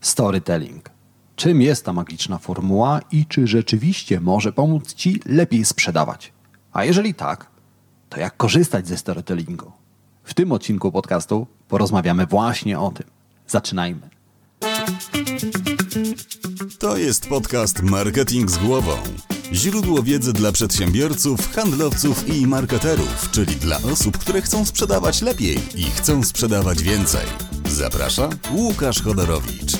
Storytelling. Czym jest ta magiczna formuła i czy rzeczywiście może pomóc Ci lepiej sprzedawać? A jeżeli tak, to jak korzystać ze storytellingu? W tym odcinku podcastu porozmawiamy właśnie o tym. Zaczynajmy. To jest podcast Marketing z głową. Źródło wiedzy dla przedsiębiorców, handlowców i marketerów, czyli dla osób, które chcą sprzedawać lepiej i chcą sprzedawać więcej. Zaprasza Łukasz Chodorowicz.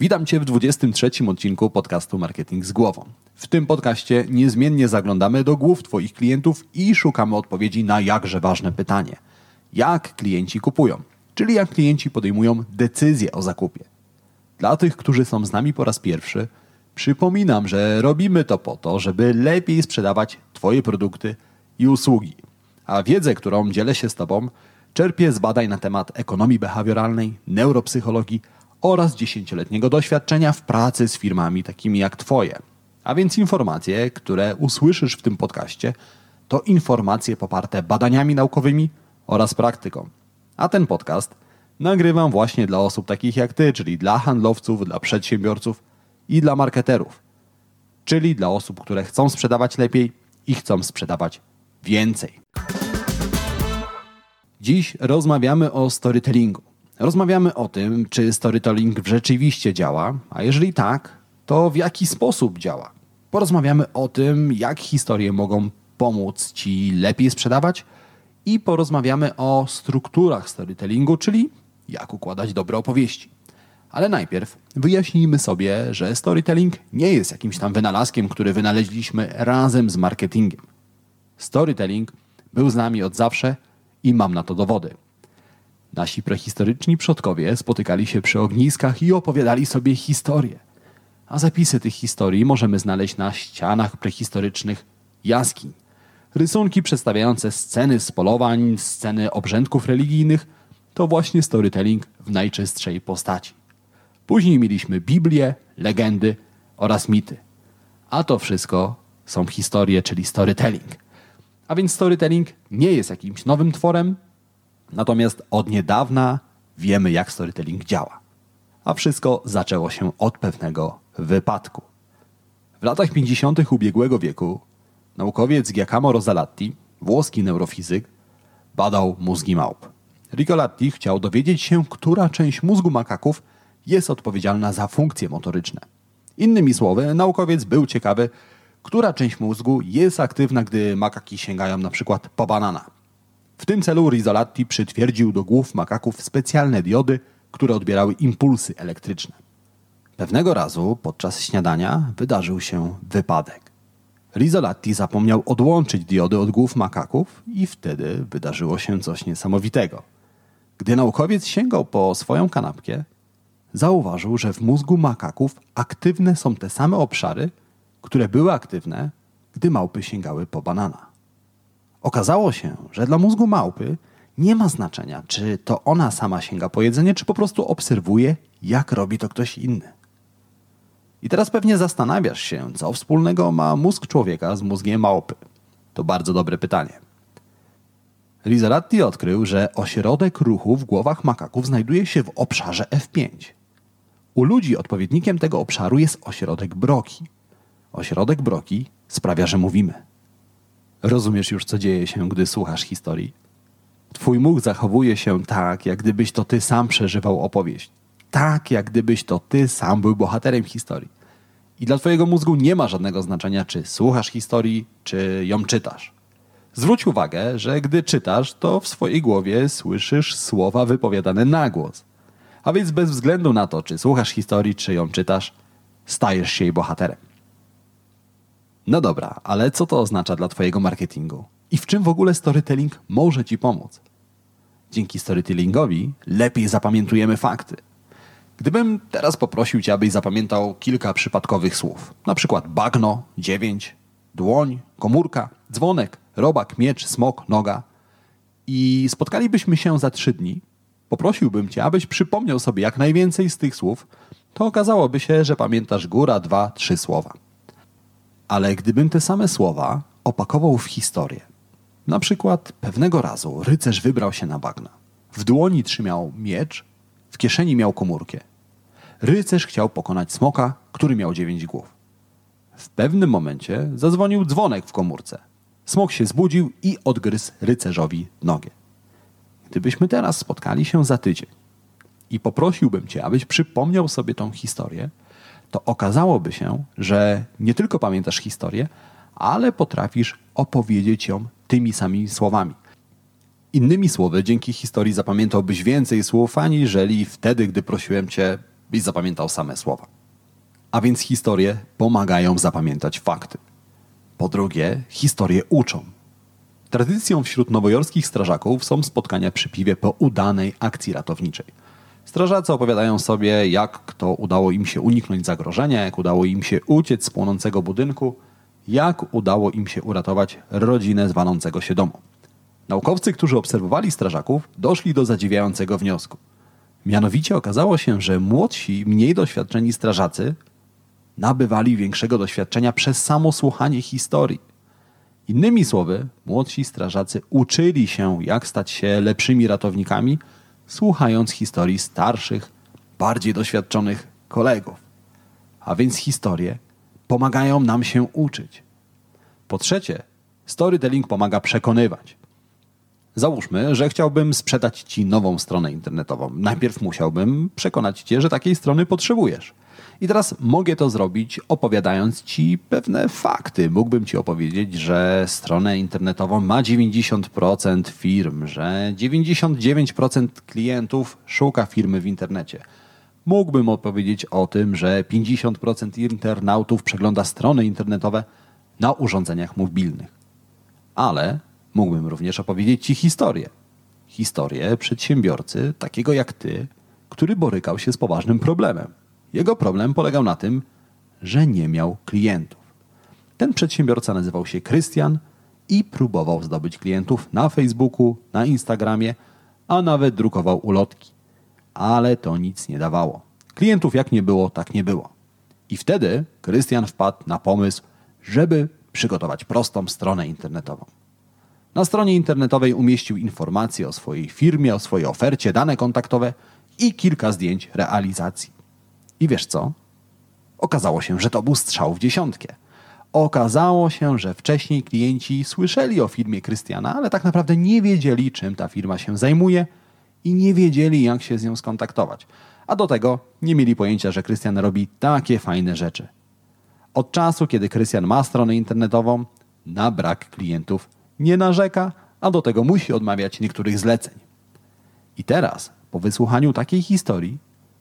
Witam Cię w 23 odcinku podcastu Marketing z głową. W tym podcaście niezmiennie zaglądamy do głów Twoich klientów i szukamy odpowiedzi na jakże ważne pytanie. Jak klienci kupują? Czyli jak klienci podejmują decyzję o zakupie. Dla tych, którzy są z nami po raz pierwszy, przypominam, że robimy to po to, żeby lepiej sprzedawać Twoje produkty i usługi. A wiedzę, którą dzielę się z Tobą, czerpię z badań na temat ekonomii behawioralnej, neuropsychologii oraz dziesięcioletniego doświadczenia w pracy z firmami takimi jak Twoje. A więc informacje, które usłyszysz w tym podcaście, to informacje poparte badaniami naukowymi oraz praktyką. A ten podcast nagrywam właśnie dla osób takich jak Ty, czyli dla handlowców, dla przedsiębiorców i dla marketerów. Czyli dla osób, które chcą sprzedawać lepiej i chcą sprzedawać więcej. Dziś rozmawiamy o storytellingu. Rozmawiamy o tym, czy storytelling rzeczywiście działa, a jeżeli tak, to w jaki sposób działa. Porozmawiamy o tym, jak historie mogą pomóc Ci lepiej sprzedawać i porozmawiamy o strukturach storytellingu, czyli jak układać dobre opowieści. Ale najpierw wyjaśnijmy sobie, że storytelling nie jest jakimś tam wynalazkiem, który wynaleźliśmy razem z marketingiem. Storytelling był z nami od zawsze i mam na to dowody. Nasi prehistoryczni przodkowie spotykali się przy ogniskach i opowiadali sobie historie. A zapisy tych historii możemy znaleźć na ścianach prehistorycznych jaskiń. Rysunki przedstawiające sceny z polowań, sceny obrzędków religijnych to właśnie storytelling w najczystszej postaci. Później mieliśmy Biblię, legendy oraz mity. A to wszystko są historie, czyli storytelling. A więc storytelling nie jest jakimś nowym tworem, natomiast od niedawna wiemy, jak storytelling działa. A wszystko zaczęło się od pewnego wypadku. W latach 50. ubiegłego wieku naukowiec Giacomo Rosalatti, włoski neurofizyk, badał mózgi małp. Rigolatti chciał dowiedzieć się, która część mózgu makaków jest odpowiedzialna za funkcje motoryczne. Innymi słowy, naukowiec był ciekawy, która część mózgu jest aktywna, gdy makaki sięgają na przykład po banana. W tym celu Rizzolatti przytwierdził do głów makaków specjalne diody, które odbierały impulsy elektryczne. Pewnego razu podczas śniadania wydarzył się wypadek. Rizzolatti zapomniał odłączyć diody od głów makaków i wtedy wydarzyło się coś niesamowitego. Gdy naukowiec sięgał po swoją kanapkę, zauważył, że w mózgu makaków aktywne są te same obszary, które były aktywne, gdy małpy sięgały po banana. Okazało się, że dla mózgu małpy nie ma znaczenia, czy to ona sama sięga po jedzenie, czy po prostu obserwuje, jak robi to ktoś inny. I teraz pewnie zastanawiasz się, co wspólnego ma mózg człowieka z mózgiem małpy. To bardzo dobre pytanie. Rizzolatti odkrył, że ośrodek ruchu w głowach makaków znajduje się w obszarze F5. U ludzi odpowiednikiem tego obszaru jest ośrodek Broki. Ośrodek Broki sprawia, że mówimy. Rozumiesz już, co dzieje się, gdy słuchasz historii? Twój mózg zachowuje się tak, jak gdybyś to ty sam przeżywał opowieść. Tak, jak gdybyś to ty sam był bohaterem historii. I dla twojego mózgu nie ma żadnego znaczenia, czy słuchasz historii, czy ją czytasz. Zwróć uwagę, że gdy czytasz, to w swojej głowie słyszysz słowa wypowiadane na głos. A więc bez względu na to, czy słuchasz historii, czy ją czytasz, stajesz się jej bohaterem. No dobra, ale co to oznacza dla Twojego marketingu? I w czym w ogóle storytelling może Ci pomóc? Dzięki storytellingowi lepiej zapamiętujemy fakty. Gdybym teraz poprosił Cię, abyś zapamiętał kilka przypadkowych słów, na przykład bagno, dziewięć, dłoń, komórka, dzwonek, robak, miecz, smok, noga i spotkalibyśmy się za trzy dni, poprosiłbym Cię, abyś przypomniał sobie jak najwięcej z tych słów, to okazałoby się, że pamiętasz góra, dwa, trzy słowa. Ale gdybym te same słowa opakował w historię, na przykład pewnego razu rycerz wybrał się na bagna. W dłoni trzymał miecz, w kieszeni miał komórkę. Rycerz chciał pokonać smoka, który miał dziewięć głów. W pewnym momencie zadzwonił dzwonek w komórce. Smok się zbudził i odgryzł rycerzowi nogę. Gdybyśmy teraz spotkali się za tydzień i poprosiłbym Cię, abyś przypomniał sobie tą historię, to okazałoby się, że nie tylko pamiętasz historię, ale potrafisz opowiedzieć ją tymi samymi słowami. Innymi słowy, dzięki historii zapamiętałbyś więcej słów, aniżeli wtedy, gdy prosiłem Cię, byś zapamiętał same słowa. A więc historie pomagają zapamiętać fakty. Po drugie, historie uczą. Tradycją wśród nowojorskich strażaków są spotkania przy piwie po udanej akcji ratowniczej. Strażacy opowiadają sobie, jak kto udało im się uniknąć zagrożenia, jak udało im się uciec z płonącego budynku, jak udało im się uratować rodzinę z walącego się domu. Naukowcy, którzy obserwowali strażaków, doszli do zadziwiającego wniosku. Mianowicie okazało się, że młodsi, mniej doświadczeni strażacy nabywali większego doświadczenia przez samo słuchanie historii. Innymi słowy, młodsi strażacy uczyli się, jak stać się lepszymi ratownikami, słuchając historii starszych, bardziej doświadczonych kolegów. A więc historie pomagają nam się uczyć. Po trzecie, storytelling pomaga przekonywać. Załóżmy, że chciałbym sprzedać Ci nową stronę internetową. Najpierw musiałbym przekonać Cię, że takiej strony potrzebujesz. I teraz mogę to zrobić opowiadając Ci pewne fakty. Mógłbym Ci opowiedzieć, że stronę internetową ma 90% firm, że 99% klientów szuka firmy w internecie. Mógłbym opowiedzieć o tym, że 50% internautów przegląda strony internetowe na urządzeniach mobilnych. Ale mógłbym również opowiedzieć Ci historię. Historię przedsiębiorcy, takiego jak Ty, który borykał się z poważnym problemem. Jego problem polegał na tym, że nie miał klientów. Ten przedsiębiorca nazywał się Krystian i próbował zdobyć klientów na Facebooku, na Instagramie, a nawet drukował ulotki. Ale to nic nie dawało. Klientów jak nie było, tak nie było. I wtedy Krystian wpadł na pomysł, żeby przygotować prostą stronę internetową. Na stronie internetowej umieścił informacje o swojej firmie, o swojej ofercie, dane kontaktowe i kilka zdjęć realizacji. I wiesz co? Okazało się, że to był strzał w dziesiątkę. Okazało się, że wcześniej klienci słyszeli o firmie Krystiana, ale tak naprawdę nie wiedzieli, czym ta firma się zajmuje i nie wiedzieli, jak się z nią skontaktować. A do tego nie mieli pojęcia, że Krystian robi takie fajne rzeczy. Od czasu, kiedy Krystian ma stronę internetową, na brak klientów nie narzeka, a do tego musi odmawiać niektórych zleceń. I teraz, po wysłuchaniu takiej historii,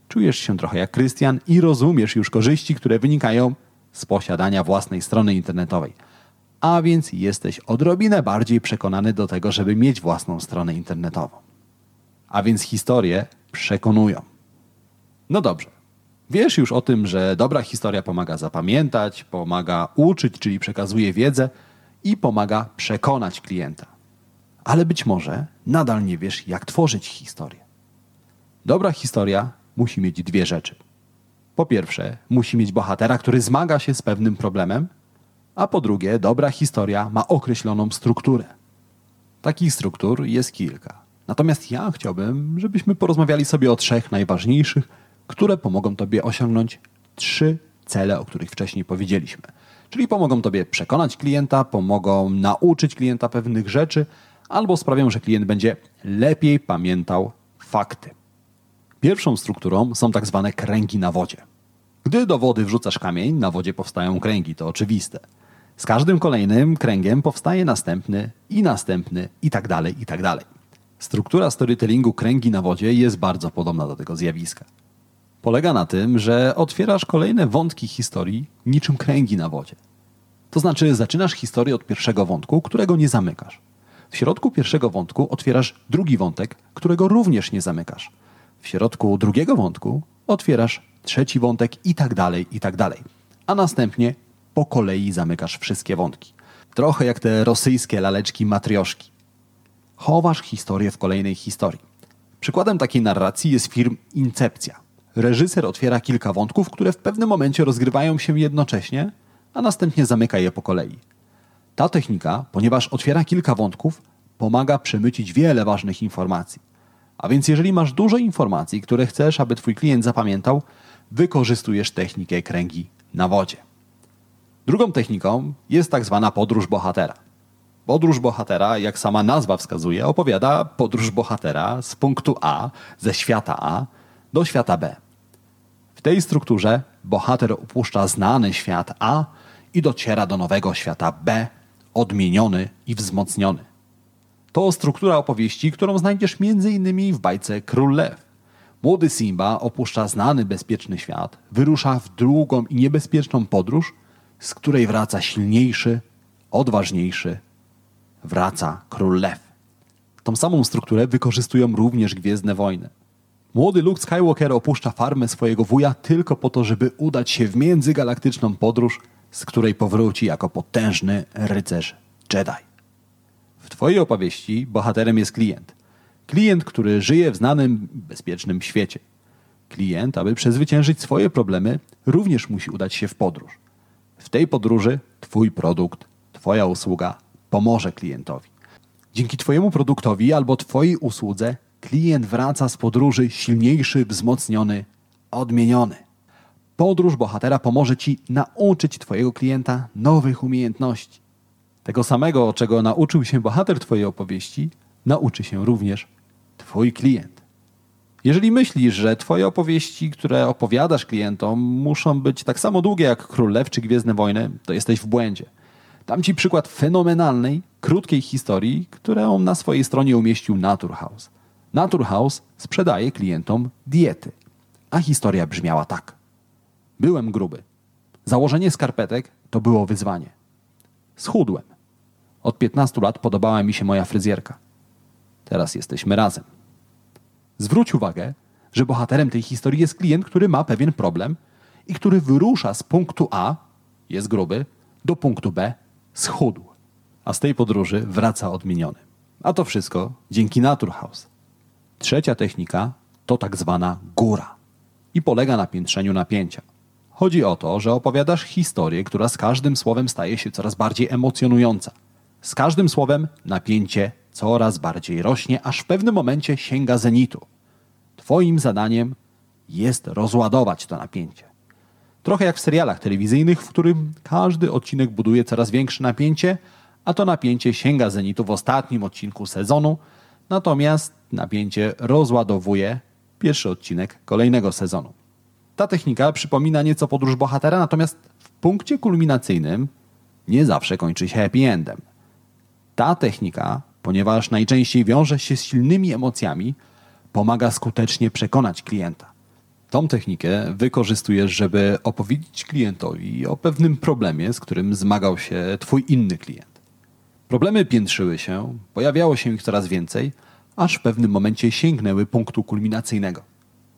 czujesz się trochę jak Krystian i rozumiesz już korzyści, które wynikają z posiadania własnej strony internetowej. A więc jesteś odrobinę bardziej przekonany do tego, żeby mieć własną stronę internetową. A więc historie przekonują. No dobrze. Wiesz już o tym, że dobra historia pomaga zapamiętać, pomaga uczyć, czyli przekazuje wiedzę i pomaga przekonać klienta. Ale być może nadal nie wiesz, jak tworzyć historię. Dobra historia musi mieć dwie rzeczy. Po pierwsze, musi mieć bohatera, który zmaga się z pewnym problemem, a po drugie, dobra historia ma określoną strukturę. Takich struktur jest kilka. Natomiast ja chciałbym, żebyśmy porozmawiali sobie o trzech najważniejszych, które pomogą Tobie osiągnąć trzy cele, o których wcześniej powiedzieliśmy. Czyli pomogą Tobie przekonać klienta, pomogą nauczyć klienta pewnych rzeczy, albo sprawią, że klient będzie lepiej pamiętał fakty. Pierwszą strukturą są tak zwane kręgi na wodzie. Gdy do wody wrzucasz kamień, na wodzie powstają kręgi, to oczywiste. Z każdym kolejnym kręgiem powstaje następny i następny i tak dalej, i tak dalej. Struktura storytellingu kręgi na wodzie jest bardzo podobna do tego zjawiska. Polega na tym, że otwierasz kolejne wątki historii niczym kręgi na wodzie. To znaczy zaczynasz historię od pierwszego wątku, którego nie zamykasz. W środku pierwszego wątku otwierasz drugi wątek, którego również nie zamykasz. W środku drugiego wątku otwierasz trzeci wątek i tak dalej, i tak dalej. A następnie po kolei zamykasz wszystkie wątki. Trochę jak te rosyjskie laleczki matrioszki. Chowasz historię w kolejnej historii. Przykładem takiej narracji jest film Incepcja. Reżyser otwiera kilka wątków, które w pewnym momencie rozgrywają się jednocześnie, a następnie zamyka je po kolei. Ta technika, ponieważ otwiera kilka wątków, pomaga przemycić wiele ważnych informacji. A więc jeżeli masz dużo informacji, które chcesz, aby twój klient zapamiętał, wykorzystujesz technikę kręgi na wodzie. Drugą techniką jest tak zwana podróż bohatera. Podróż bohatera, jak sama nazwa wskazuje, opowiada podróż bohatera z punktu A, ze świata A, do świata B. W tej strukturze bohater opuszcza znany świat A i dociera do nowego świata B, odmieniony i wzmocniony. To struktura opowieści, którą znajdziesz m.in. w bajce Król Lew. Młody Simba opuszcza znany, bezpieczny świat, wyrusza w długą i niebezpieczną podróż, z której wraca silniejszy, odważniejszy. Wraca Król Lew. Tą samą strukturę wykorzystują również Gwiezdne Wojny. Młody Luke Skywalker opuszcza farmę swojego wuja tylko po to, żeby udać się w międzygalaktyczną podróż, z której powróci jako potężny rycerz Jedi. W Twojej opowieści bohaterem jest klient. Klient, który żyje w znanym, bezpiecznym świecie. Klient, aby przezwyciężyć swoje problemy, również musi udać się w podróż. W tej podróży Twój produkt, Twoja usługa pomoże klientowi. Dzięki Twojemu produktowi albo Twojej usłudze klient wraca z podróży silniejszy, wzmocniony, odmieniony. Podróż bohatera pomoże Ci nauczyć Twojego klienta nowych umiejętności. Tego samego, czego nauczył się bohater Twojej opowieści, nauczy się również Twój klient. Jeżeli myślisz, że Twoje opowieści, które opowiadasz klientom, muszą być tak samo długie jak Król Lew czy Gwiezdne Wojny, to jesteś w błędzie. Dam Ci przykład fenomenalnej, krótkiej historii, którą na swojej stronie umieścił Naturhaus. Naturhaus sprzedaje klientom diety, a historia brzmiała tak. Byłem gruby. Założenie skarpetek to było wyzwanie. Schudłem. Od 15 lat podobała mi się moja fryzjerka. Teraz jesteśmy razem. Zwróć uwagę, że bohaterem tej historii jest klient, który ma pewien problem i który wyrusza z punktu A, jest gruby, do punktu B, schudł. A z tej podróży wraca odmieniony. A to wszystko dzięki Naturhaus. Trzecia technika to tak zwana góra i polega na piętrzeniu napięcia. Chodzi o to, że opowiadasz historię, która z każdym słowem staje się coraz bardziej emocjonująca. Z każdym słowem napięcie coraz bardziej rośnie, aż w pewnym momencie sięga zenitu. Twoim zadaniem jest rozładować to napięcie. Trochę jak w serialach telewizyjnych, w którym każdy odcinek buduje coraz większe napięcie, a to napięcie sięga zenitu w ostatnim odcinku sezonu, natomiast napięcie rozładowuje pierwszy odcinek kolejnego sezonu. Ta technika przypomina nieco podróż bohatera, natomiast w punkcie kulminacyjnym nie zawsze kończy się happy endem. Ta technika, ponieważ najczęściej wiąże się z silnymi emocjami, pomaga skutecznie przekonać klienta. Tą technikę wykorzystujesz, żeby opowiedzieć klientowi o pewnym problemie, z którym zmagał się Twój inny klient. Problemy piętrzyły się, pojawiało się ich coraz więcej, aż w pewnym momencie sięgnęły punktu kulminacyjnego.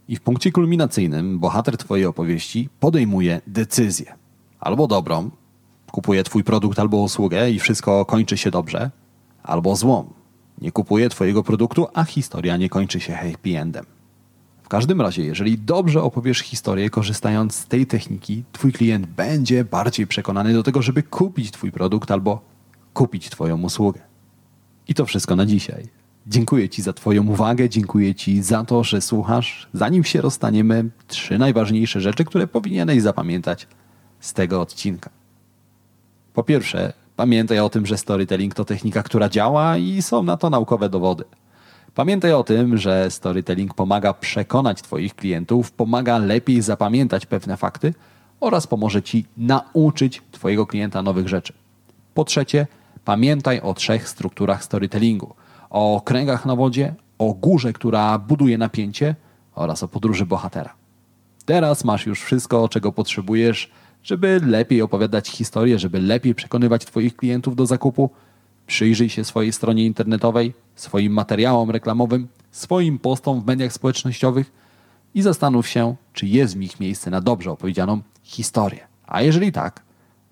I w punkcie kulminacyjnym bohater Twojej opowieści podejmuje decyzję. Albo dobrą, kupuje Twój produkt albo usługę i wszystko kończy się dobrze, albo złą, nie kupuje Twojego produktu, a historia nie kończy się happy endem. W każdym razie, jeżeli dobrze opowiesz historię, korzystając z tej techniki, Twój klient będzie bardziej przekonany do tego, żeby kupić Twój produkt albo kupić Twoją usługę. I to wszystko na dzisiaj. Dziękuję Ci za Twoją uwagę, dziękuję Ci za to, że słuchasz. Zanim się rozstaniemy, trzy najważniejsze rzeczy, które powinieneś zapamiętać z tego odcinka. Po pierwsze, pamiętaj o tym, że storytelling to technika, która działa i są na to naukowe dowody. Pamiętaj o tym, że storytelling pomaga przekonać Twoich klientów, pomaga lepiej zapamiętać pewne fakty oraz pomoże Ci nauczyć Twojego klienta nowych rzeczy. Po trzecie, pamiętaj o trzech strukturach storytellingu: o kręgach na wodzie, o górze, która buduje napięcie oraz o podróży bohatera. Teraz masz już wszystko, czego potrzebujesz, żeby lepiej opowiadać historię, żeby lepiej przekonywać Twoich klientów do zakupu. Przyjrzyj się swojej stronie internetowej, swoim materiałom reklamowym, swoim postom w mediach społecznościowych. i zastanów się, czy jest w nich miejsce na dobrze opowiedzianą historię. A jeżeli tak,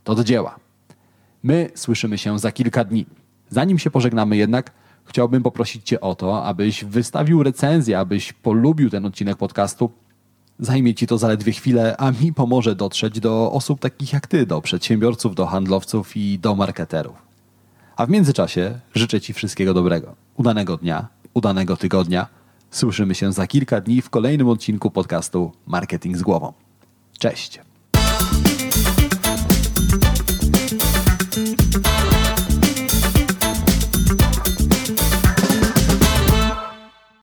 to do dzieła. My słyszymy się za kilka dni. Zanim się pożegnamy jednak, chciałbym poprosić Cię o to, abyś wystawił recenzję, abyś polubił ten odcinek podcastu. Zajmie Ci to zaledwie chwilę, a mi pomoże dotrzeć do osób takich jak Ty, do przedsiębiorców, do handlowców i do marketerów. A w międzyczasie życzę Ci wszystkiego dobrego. Udanego dnia, udanego tygodnia. Słyszymy się za kilka dni w kolejnym odcinku podcastu Marketing z głową. Cześć!